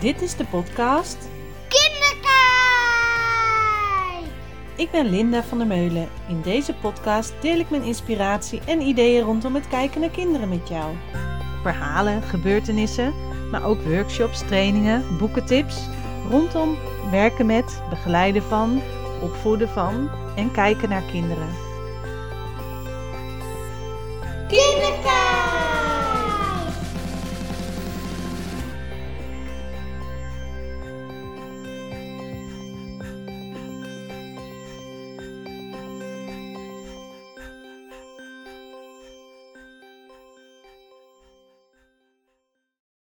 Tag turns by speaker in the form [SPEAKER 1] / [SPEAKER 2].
[SPEAKER 1] Dit is de podcast
[SPEAKER 2] Kinderkijk!
[SPEAKER 1] Ik ben Linda van der Meulen. In deze podcast deel ik mijn inspiratie en ideeën rondom het kijken naar kinderen met jou. Verhalen, gebeurtenissen, maar ook workshops, trainingen, boekentips rondom werken met, begeleiden van, opvoeden van en kijken naar kinderen.
[SPEAKER 2] Kinderkijk!